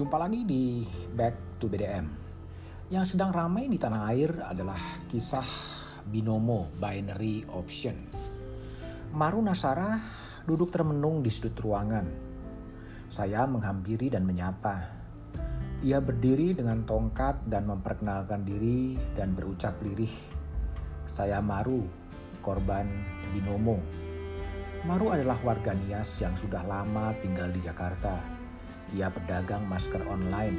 Jumpa lagi di Back to BDM. Yang sedang ramai di tanah air adalah kisah binomo binary option. Maru Nasara duduk termenung di sudut ruangan. Saya menghampiri dan menyapa. Ia berdiri dengan tongkat dan memperkenalkan diri dan berucap lirih. Saya Maru, korban binomo. Maru adalah warga Nias yang sudah lama tinggal di Jakarta ia pedagang masker online.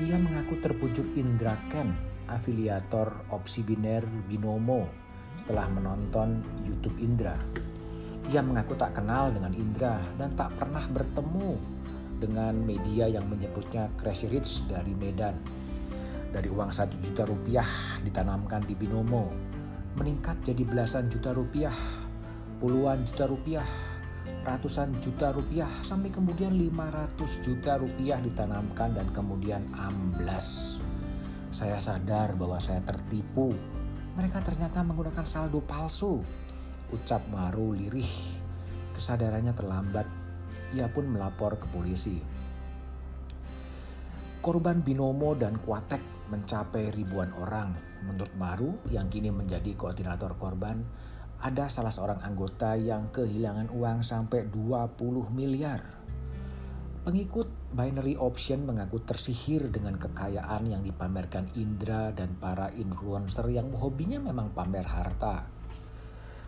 Ia mengaku terpujuk Indra Ken, afiliator opsi biner Binomo setelah menonton YouTube Indra. Ia mengaku tak kenal dengan Indra dan tak pernah bertemu dengan media yang menyebutnya Crazy Rich dari Medan. Dari uang satu juta rupiah ditanamkan di Binomo, meningkat jadi belasan juta rupiah, puluhan juta rupiah, ratusan juta rupiah sampai kemudian 500 juta rupiah ditanamkan dan kemudian amblas. Saya sadar bahwa saya tertipu. Mereka ternyata menggunakan saldo palsu. Ucap Maru lirih. Kesadarannya terlambat. Ia pun melapor ke polisi. Korban binomo dan kuatek mencapai ribuan orang. Menurut Maru yang kini menjadi koordinator korban, ada salah seorang anggota yang kehilangan uang sampai 20 miliar. Pengikut binary option mengaku tersihir dengan kekayaan yang dipamerkan Indra dan para influencer yang hobinya memang pamer harta.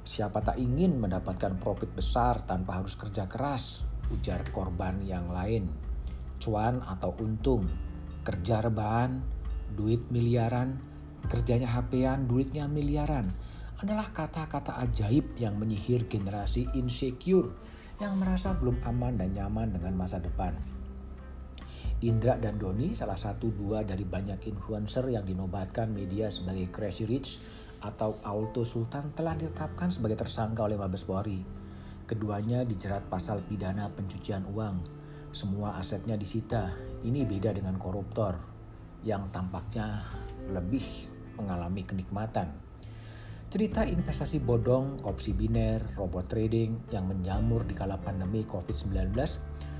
Siapa tak ingin mendapatkan profit besar tanpa harus kerja keras, ujar korban yang lain. Cuan atau untung, kerja rebahan, duit miliaran, kerjanya HP-an, duitnya miliaran adalah kata-kata ajaib yang menyihir generasi insecure yang merasa belum aman dan nyaman dengan masa depan. Indra dan Doni salah satu dua dari banyak influencer yang dinobatkan media sebagai Crazy Rich atau Auto Sultan telah ditetapkan sebagai tersangka oleh Mabes Polri. Keduanya dijerat pasal pidana pencucian uang. Semua asetnya disita. Ini beda dengan koruptor yang tampaknya lebih mengalami kenikmatan. Cerita investasi bodong, opsi biner, robot trading yang menjamur di kala pandemi COVID-19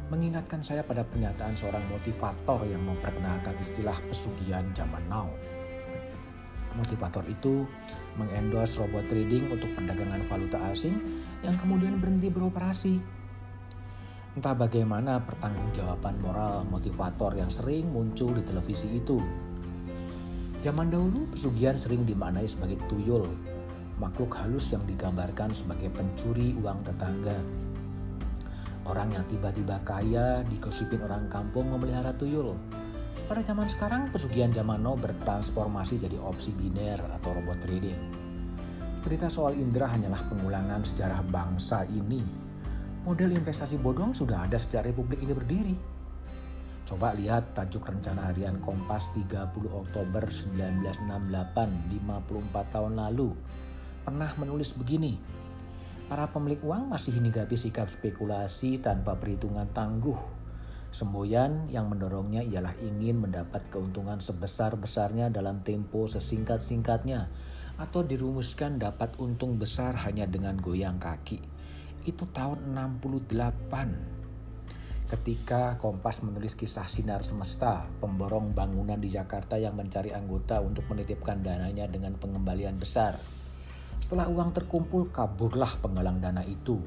mengingatkan saya pada pernyataan seorang motivator yang memperkenalkan istilah pesugihan zaman now. Motivator itu mengendorse robot trading untuk perdagangan valuta asing yang kemudian berhenti beroperasi. Entah bagaimana pertanggungjawaban moral motivator yang sering muncul di televisi itu. Zaman dahulu pesugihan sering dimaknai sebagai tuyul makhluk halus yang digambarkan sebagai pencuri uang tetangga. Orang yang tiba-tiba kaya dikosipin orang kampung memelihara tuyul. Pada zaman sekarang, pesugihan zaman now bertransformasi jadi opsi biner atau robot trading. Cerita soal Indra hanyalah pengulangan sejarah bangsa ini. Model investasi bodong sudah ada sejak Republik ini berdiri. Coba lihat tajuk rencana harian Kompas 30 Oktober 1968, 54 tahun lalu pernah menulis begini. Para pemilik uang masih hinggapi sikap spekulasi tanpa perhitungan tangguh. Semboyan yang mendorongnya ialah ingin mendapat keuntungan sebesar-besarnya dalam tempo sesingkat-singkatnya atau dirumuskan dapat untung besar hanya dengan goyang kaki. Itu tahun 68 ketika Kompas menulis kisah Sinar Semesta, pemborong bangunan di Jakarta yang mencari anggota untuk menitipkan dananya dengan pengembalian besar. Setelah uang terkumpul, kaburlah penggalang dana itu.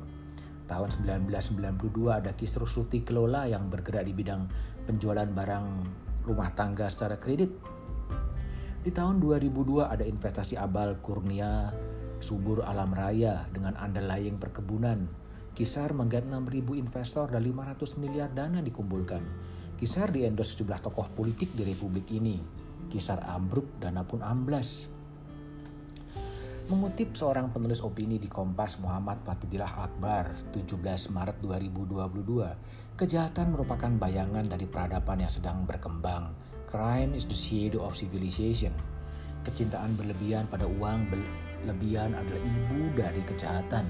Tahun 1992 ada Kisru Suti Kelola yang bergerak di bidang penjualan barang rumah tangga secara kredit. Di tahun 2002 ada investasi abal Kurnia Subur Alam Raya dengan underlying perkebunan. Kisar menggait 6.000 investor dan 500 miliar dana dikumpulkan. Kisar diendos sejumlah tokoh politik di republik ini. Kisar ambruk, dana pun amblas. Mengutip seorang penulis opini di Kompas Muhammad Fatidillah Akbar 17 Maret 2022, kejahatan merupakan bayangan dari peradaban yang sedang berkembang. Crime is the shadow of civilization. Kecintaan berlebihan pada uang berlebihan adalah ibu dari kejahatan.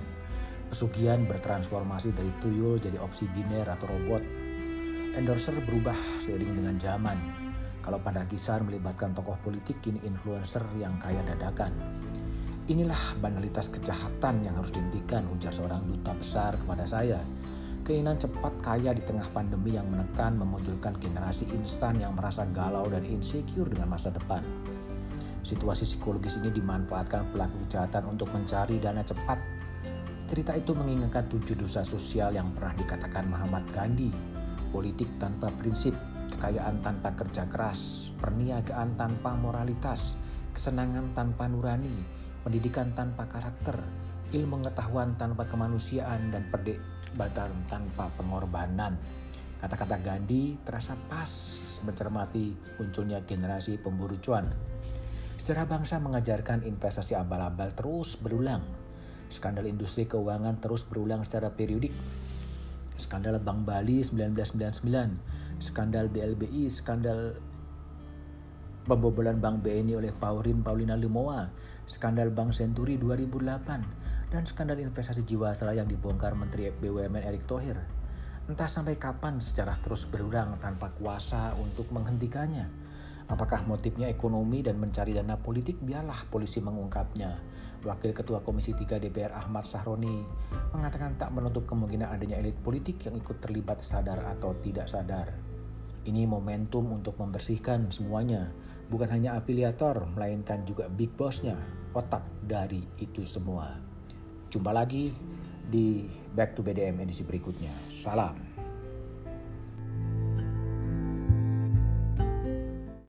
Pesugihan bertransformasi dari tuyul jadi opsi biner atau robot. Endorser berubah seiring dengan zaman. Kalau pada kisah melibatkan tokoh politik, kini influencer yang kaya dadakan. Inilah banalitas kejahatan yang harus dihentikan, ujar seorang duta besar kepada saya. Keinginan cepat kaya di tengah pandemi yang menekan memunculkan generasi instan yang merasa galau dan insecure dengan masa depan. Situasi psikologis ini dimanfaatkan pelaku kejahatan untuk mencari dana cepat. Cerita itu mengingatkan tujuh dosa sosial yang pernah dikatakan Muhammad Gandhi. Politik tanpa prinsip, kekayaan tanpa kerja keras, perniagaan tanpa moralitas, kesenangan tanpa nurani, pendidikan tanpa karakter, ilmu pengetahuan tanpa kemanusiaan, dan perdebatan tanpa pengorbanan. Kata-kata Gandhi terasa pas mencermati munculnya generasi pemburu cuan. Sejarah bangsa mengajarkan investasi abal-abal terus berulang. Skandal industri keuangan terus berulang secara periodik. Skandal Bank Bali 1999, skandal BLBI, skandal pembobolan Bank BNI oleh Paurin Paulina Limoa, skandal Bank Senturi 2008, dan skandal investasi Jiwasraya yang dibongkar Menteri BUMN Erick Thohir. Entah sampai kapan sejarah terus berulang tanpa kuasa untuk menghentikannya. Apakah motifnya ekonomi dan mencari dana politik? Biarlah polisi mengungkapnya. Wakil Ketua Komisi 3 DPR Ahmad Sahroni mengatakan tak menutup kemungkinan adanya elit politik yang ikut terlibat sadar atau tidak sadar. Ini momentum untuk membersihkan semuanya, bukan hanya afiliator, melainkan juga big bossnya, otak dari itu semua. Jumpa lagi di Back to BDM edisi berikutnya. Salam.